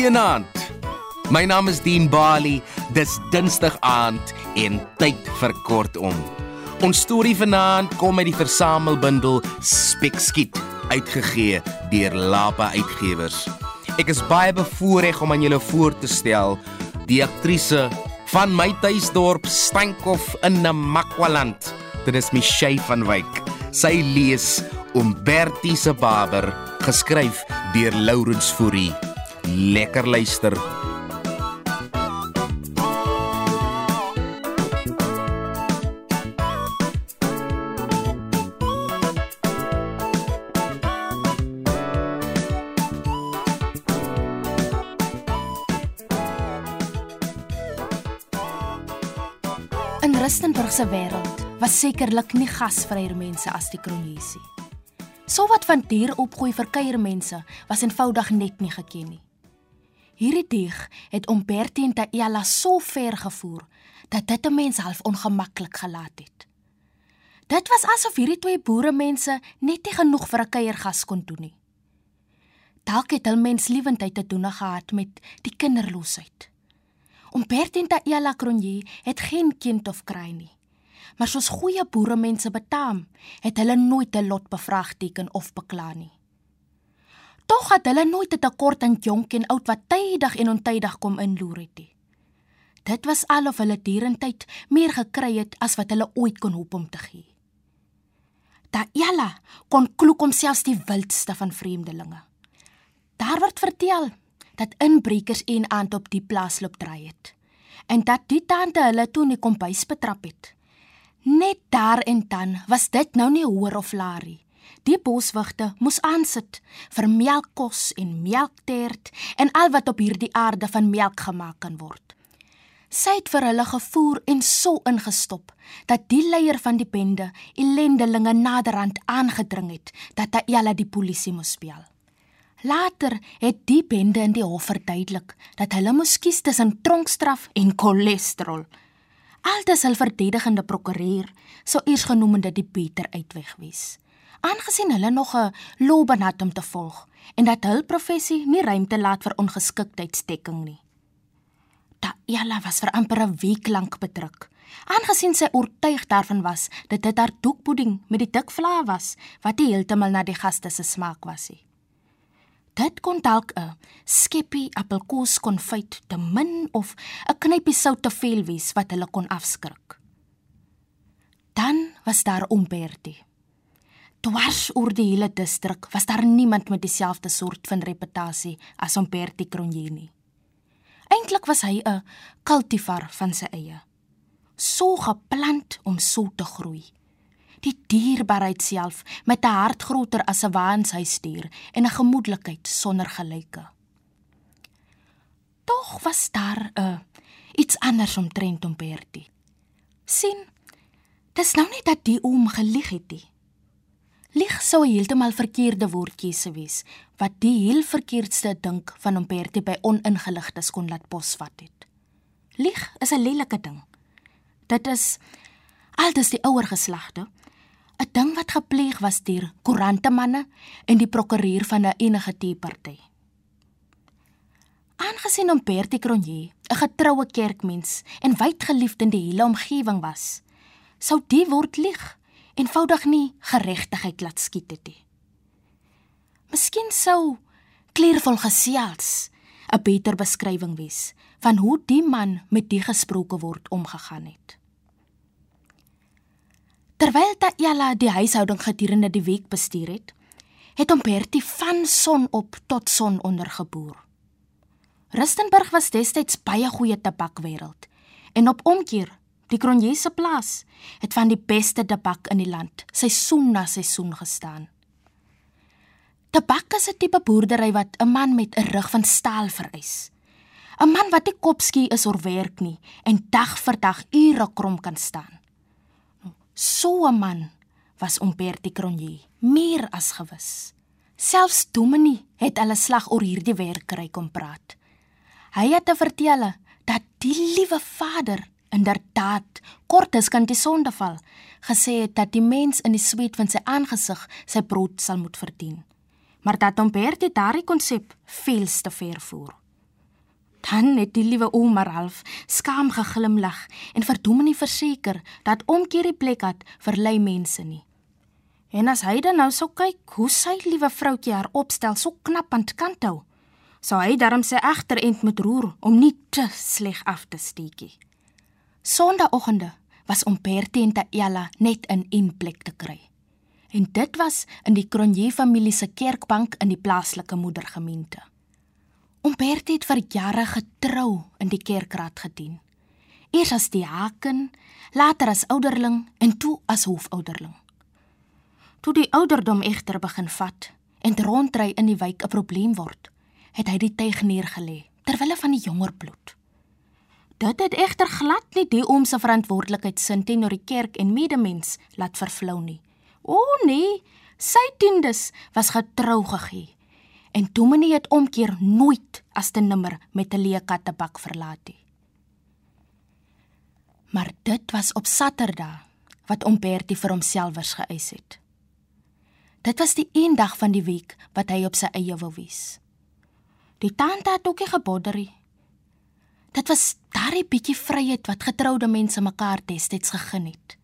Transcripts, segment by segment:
Goeienaand. My naam is Dean Bali. Dis Dinsdag aand en tyd vir kortom. Ons storie vanaand kom uit die versamelbundel Spekskiet, uitgegee deur Lapa Uitgewers. Ek is baie bevoorreg om aan julle voor te stel die aktrise van my tuisdorp Stankhof in Namakwaland. Dit is Michelle van Wyk. Sy lees Umberti se Barber, geskryf deur Lourens Fourie. Lekker luister. In Rustenburg se wêreld was sekerlik nie gasvryer mense as die Kronjesie. So wat van dier opgooi vir kuiermense was eenvoudig net nie geken nie. Hierdie dieg het Umberti en Taela so ver gevoer dat dit 'n mens half ongemaklik gelaat het. Dit was asof hierdie twee boere mense net nie genoeg vir 'n kuiergas kon doen nie. Dalk het hul menslewendheid te doen gehad met die kinderloosheid. Umberti en Taela Kronje het geen kind of kry nie. Maar soos goeie boere mense betaam, het hulle nooit 'n lot bevraagteken of bekla nie. Tog het hulle nooit 'n tekort aan jonk en oud wat tydig en ontydig kom inloer het nie. Dit was alof hulle dierentyd meer gekry het as wat hulle ooit kon hoop om te gee. Taela kon kloek homself die wildste van vreemdelinge. Daar word vertel dat inbrekers een aand op die plaas loop draai het en dat die tante hulle toe in die kombuis betrap het. Net daar en dan was dit nou nie hoor of laarie. Die boswagte moes aansit vir melkkos en melktert en al wat op hierdie aarde van melk gemaak kan word. Sy het vir hulle gevoer en so ingestop dat die leier van die bende ellendelinge naderhand aangedring het dat hy al die polisie moes speel. Later het die bende in die hof verduidelik dat hulle moes kies tussen tronkstraf en cholesterol. Altes hul verdedigende prokureur sou eers genoem dat die beter uitweg wees. Aangesien hulle nog 'n loopbaan het om te volg en dat hul professie nie ruimte laat vir ongeskiktheidsdekking nie. Taela was vir amper 'n week lank bedruk. Aangesien sy oortuig daarvan was dat dit haar doekpudding met die dik vla was wat nie heeltemal na die gaste se smaak was nie. Dit kon dalk 'n skeppie appelkoos konfyt te min of 'n knypie sout te veel wees wat hulle kon afskrik. Dan was daar Umberti. Dwars oor die hele distrik was daar niemand met dieselfde soort van reputasie as Umberti Kronjeni. Eintlik was hy 'n cultivar van sy eie. So geplant om so te groei die dierbaarheid self met 'n hart groter as 'n waanshuisdier en 'n gemoedelikheid sonder gelyke. Tog was daar 'n uh, iets anders omtrent om Bertie. sien, dis nou nie dat die oom gelieg het nie. Lieg sou heeltemal verkeerde woordjies wees wat die heel verkeerdste dink van hom Bertie by oningeligtes kon laat posvat het. Lieg is 'n lelike ding. Dit is altes die ouer geslagte 'n ding wat gepleeg was deur koerantemanne en die prokureur van 'n enige teeparty. Aangesien hom Bertie Cronje 'n getroue kerkmens en wyd geliefd in die hele omgewing was, sou die woord lieg eenvoudig nie geregtigheid laat skiet het nie. Miskien sou kleurvol gesels 'n beter beskrywing wees van hoe die man met die gesproke word omgegaan het. Terwyl Taela die huishouding gedurende die week bestuur het, het hom Bertie van son op tot son onder geboer. Rustenburg was destyds baie goeie tabakwêreld en op omkeer die Kronjese plaas het van die beste tabak in die land seisoen na seisoen gestaan. Tabak is 'n tipe boerdery wat 'n man met 'n rug van staal vereis. 'n Man wat nie kopskie is oor werk nie en dag vir dag ure krom kan staan. So 'n man was Umberti Cronje, meer as gewis. Selfs Dominie het hulle slag oor hierdie werk kry kom praat. Hy het te vertel dat die liewe Vader inderdaad kortes kan die sonde val, gesê het dat die mens in die sweet van sy aangesig sy brood sal moet verdien. Maar dat Umberti daardie konsep veel te ver voer. Dan het die liewe ouma Ralf skaam geglimlag en vir Dominee verseker dat omkeer die plek het vir lei mense nie. En as hy dan nou sou kyk hoe sy liewe vroutjie haar opstel so knap aan kant hou, sou hy darm sy agterend moet roer om nie te sleg af te steekie. Sondagoggende was om Bertie en Taella net in een plek te kry. En dit was in die Cronje familie se kerkbank in die plaaslike moedergemeente. Ombert het vir jare getrou in die kerkraad gedien. Eers as diaken, later as ouderling en toe as hoofouderling. Toe die ouderdom egter begin vat en rondry in die wijk 'n probleem word, het hy die tuig neergelê ter wille van die jonger bloed. Dit het egter glad nie die oom se verantwoordelikheid sin teenoor die kerk en medemens laat vervlou nie. O nee, sy tiendes was getrou gegee en Dominee het omkeer nooit as te nimmer met 'n leë kattebak verlaat nie. Maar dit was op Saterdag wat oom Bertie vir homself vers geëis het. Dit was die een dag van die week wat hy op sy eie wou wees. Die tante het ook nie gebodderie. Dit was daardie bietjie vryheid wat getroude mense mekaar destyds gegeen het.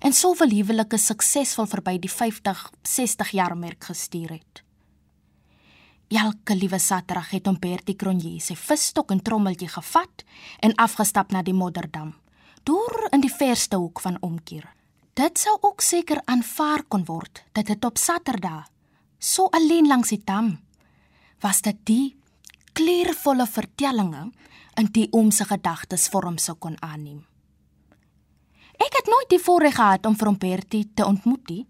En soveel huwelike suksesvol verby die 50, 60 jaar merk gestuur het. Elke liewe Saterdag het hom Bertie Cronje sy visstok en trommeltjie gevat en afgestap na die modderdam, deur in die verste hoek van omkeer. Dit sou ook seker aanvaar kon word dat dit op Saterdag so alleen langs die dam was dit die kleurvolle vertellinge in die oom se gedagtes vorm sou kon aanneem. Ek het nooit die voorreg gehad om vir hom Bertie te ontmoet nie.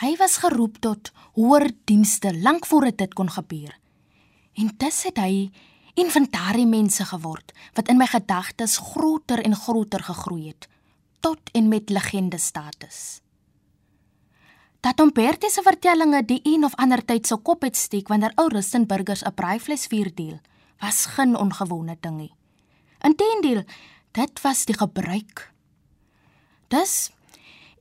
Hy was geroep tot hoër dienste lank voor dit kon gebeur. En dis het hy inventarie mense geword wat in my gedagtes groter en groter gegroei het tot en met legende status. Dat Umberto se vertellinge die een of ander tyd sou kop het steek wanneer ou Rustenburgers 'n braaivleis vier deel, was geen ongewone ding nie. Inteendeel, dit was die gebruik. Dus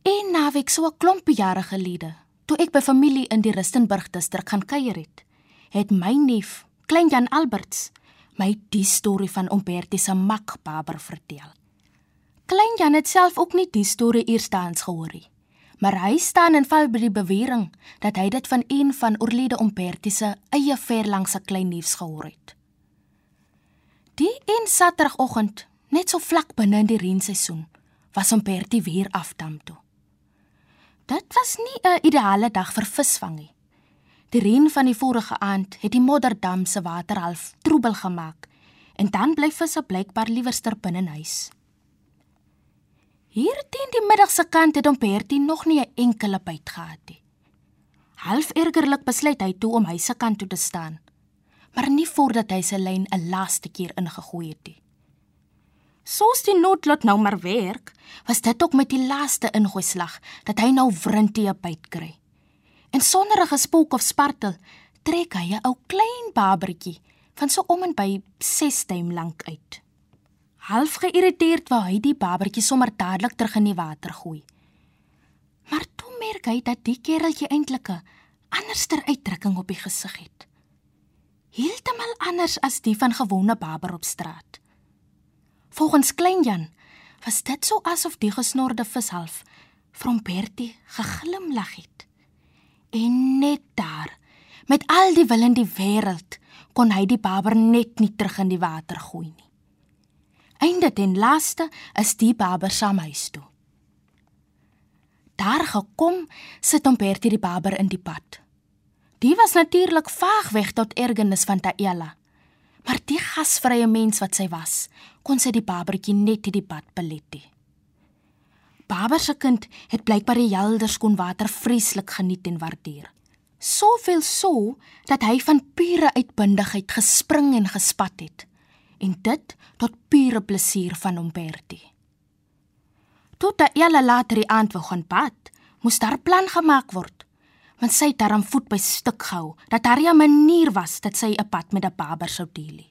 En naweek so 'n klompie jare gelede, toe ek by familie in die Rustenburg distrik gaan kuier het, het my neef, klein Jan Alberts, my die storie van Umberti se makbaber vertel. Klein Jan het self ook nie die storie eerstehands gehoor nie, maar hy staan en val by die bewering dat hy dit van een van oorlede Umberti se eie verlangse klein neefs gehoor het. Die een Saterdagoggend, net so vlak binne in die reenseisoen, was Umberti weer afdam toe. Dit was nie 'n ideale dag vir visvang nie. Die reën van die vorige aand het die modderdam se water half troebel gemaak en dan bly visse blykbaar liewerster binne in huis. Hier teen die middagse kant het Omperti nog nie 'n enkele byt gehad nie. Half ergerlik besluit hy toe om huis se kant toe te staan, maar nie voordat hy sy lyn 'n laaste keer ingegooi het nie. Soos die noodlot nou maar werk, was dit ook met die laaste ingooi slag dat hy nou wrintie byt kry. En sonder 'n gespook of spartel, trek hy 'n ou klein babertjie van so om en by 6 duim lank uit. Half geïrriteerd wou hy die babertjie sommer dadelik terug in die water gooi. Maar toe merk hy dat die kereltjie eintlik 'n anderster uitdrukking op die gesig het. Heeltemal anders as die van gewone baber op straat. Volgens Klein Jan was dit so asof die gesnorde vis half van Bertie geglimlag het. En net daar, met al die wil in die wêreld, kon hy die baber net nie terug in die water gooi nie. Einde ten laaste is die baber saam huis toe. Daar gekom sit hom Bertie die baber in die pad. Die was natuurlik vaag weg tot ergernis van Taela. Maar die gasvrye mens wat sy was, kon sy die babertjie net in die bad belet hê. Baber se kind het blykbaar die helder skoon water vreeslik geniet en waardeer. Soveel so dat hy van pure uitbundigheid gespring en gespat het en dit tot pure plesier van hom Bertie. Tot daai hele later die aand wou gaan bad, moes daar plan gemaak word want sy het daarom voet by stuk gehou dat daar 'n manier was dat sy 'n pad met 'n baber sou deel.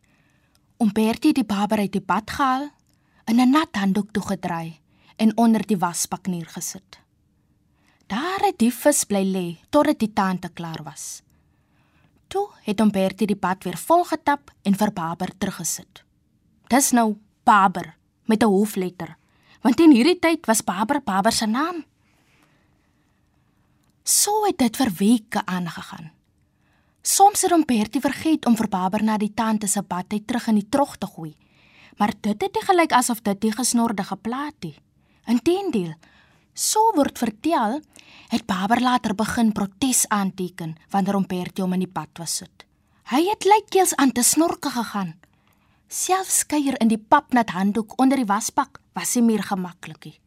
Om Bertie die baber uit die bad gehaal, in 'n nat handdoek toegedraai en onder die wasbak Toe het hom Bertie die pad weer volgetap en vir Baber teruggesit. Dis nou Baber met 'n hoofletter, want in hierdie tyd was Baber Baber se naam. So het dit vir weke aangegaan. Soms het hom Bertie vergeet om vir Baber na die tante se badtyd terug in die trog te gooi. Maar dit het nie gelyk asof dit die gesnorde geplaat het. Inteendeel, so word vertel, het Baber later begin protes aanteken wanneer hom Bertie hom in die pad was sit. Hy het lykkeels aan te snorke gegaan. Selfs kuier in die papnat handdoek onder die wasbak was nie meer gemaklik nie.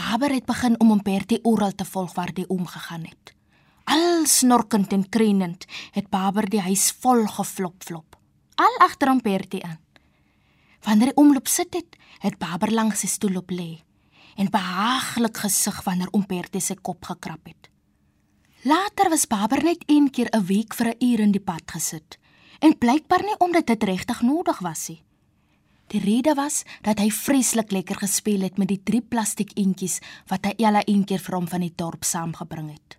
Baber het begin om hom Bertie oral te volg waar hy omgegaan het. Al snorkend en krenend het Baber die huis vol geflop flop. Al agter hom Bertie aan. Wanneer hy omloop sit het, het Baber langs sy stoel op lê en behaaglik gesig wanneer oom Bertie sy kop gekrap het. Later was Baber net een keer 'n week vir 'n uur in die pad gesit en blykbaar nie omdat dit regtig nodig was nie. Die rede was dat hy vreeslik lekker gespeel het met die drie plastiek eentjies wat hy elke een keer vir hom van die dorp saamgebring het.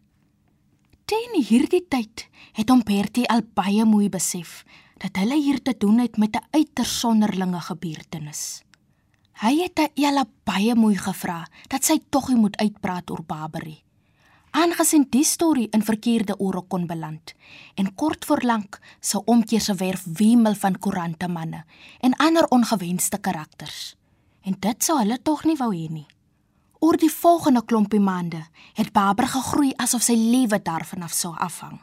Teen hierdie tyd het hom Bertie al baie mooi besef dat hulle hier te doen het met 'n uiters sonderlinge gebeurtenis. Hy het Ella baie mooi gevra dat sy tog nie moet uitpraat oor Barberie. Aangesien die storie in verkeerde ore kon beland en kort voor lank sou omkeer se werf wemel van koerante manne en ander ongewenste karakters. En dit sou hulle tog nie wou hê nie. Oor die volgende klompie maande het Baber gegroei asof sy lewe daarvan af sou afhang.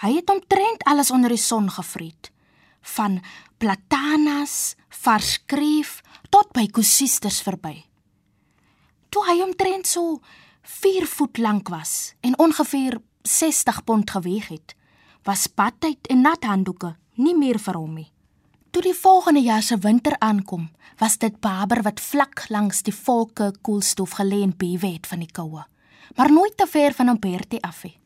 Hy het omtrent alles onder die son gevreet, van platanas, varskreef tot by kusisters verby. Toe hy omtrent so 4 voet lank was en ongeveer 60 pond geweg het, was badtyd en nathanddoeke nie meer vir hom nie. Toe die volgende jaar se winter aankom, was dit Baber wat vlak langs die volke koelstof gelê en bewe het van die koue, maar nooit te ver van Umberti af nie.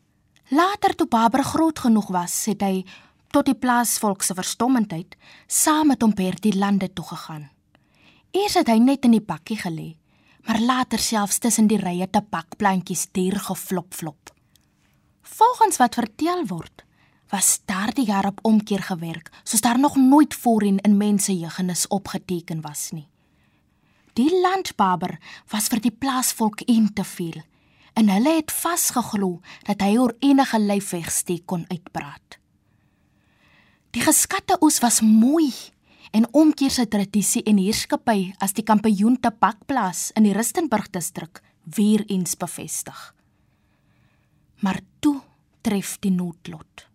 Later toe Baber groot genoeg was, het hy tot die plaasvolk se verstommendheid saam met Umberti lande toe gegaan. Eers het hy net in die bakkie gelê, maar later selfs tussen die rye tabakplantjies deur geflop flop. Volgens wat vertel word, was daardie jaar op omkeer gewerk, soos daar nog nooit voorheen in mense jeugenis opgeteken was nie. Die landbaber was vir die plaasvolk in te veel en hulle het vasgeglo dat hy oor enige lyfwegsteek kon uitpraat. Die geskatte oes was mooi en omkeer se tradisie en heerskappy as die kampioen tabakplaas in die Rustenburg distrik weer eens bevestig. Maar toe tref die noodlot.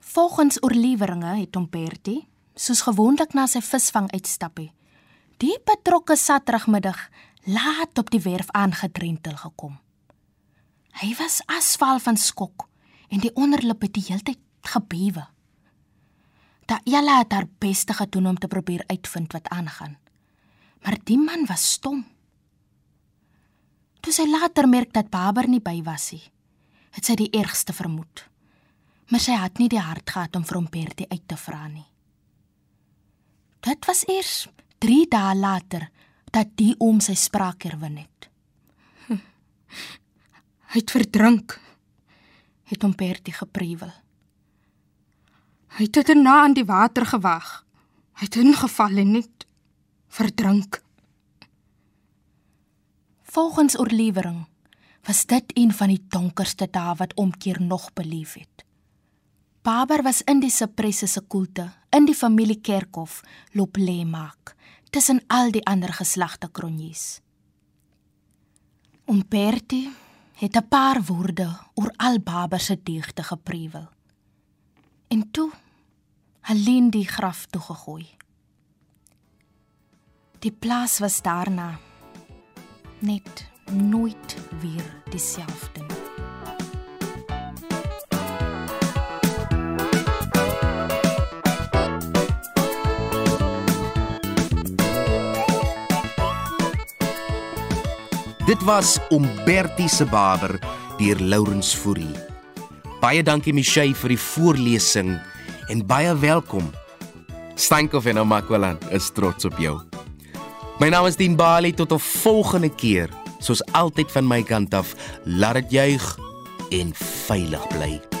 Volgens oorleweringe het hom Bertie, soos gewoonlik na sy visvang uitstappie, die betrokke Saterdagmiddag laat op die werf aangedrentel gekom. Hy was asval van skok en die onderlip het die hele tyd gebewe. Daella het haar beste gedoen om te probeer uitvind wat aangaan. Maar die man was stom. Toe sy later merk dat Baber nie by was nie, het sy die ergste vermoed maar sy het nie die hart gehad om vir hom Bertie uit te vra nie. Dit was eers 3 dae later dat die oom sy spraak herwin het. Hm. Hy het verdrink. Het hom Bertie geprewel. Hy het te na aan die water gewag. Hy het ingeval en net verdrink. Volgens oorlewering was dit een van die donkerste dae wat omkeer nog beleef het. Baber was in die suppresse se koelte in die familiekerkhof loop lê maak tussen al die ander geslagte kronjies. Umberti het 'n paar woorde oor al Baber se deugde geprewel. En toe alleen die graf toe gegooi. Die plaas was daarna net nooit weer dieselfde nie. Dit was Umberti se Baber deur Lourens Fourie. Baie dankie Michey vir die voorlesing en baie welkom. Stankov en Omakwalan is trots op jou. My naam is Dean Bali tot 'n volgende keer. Soos altyd van my kant af, laat dit juig en veilig bly.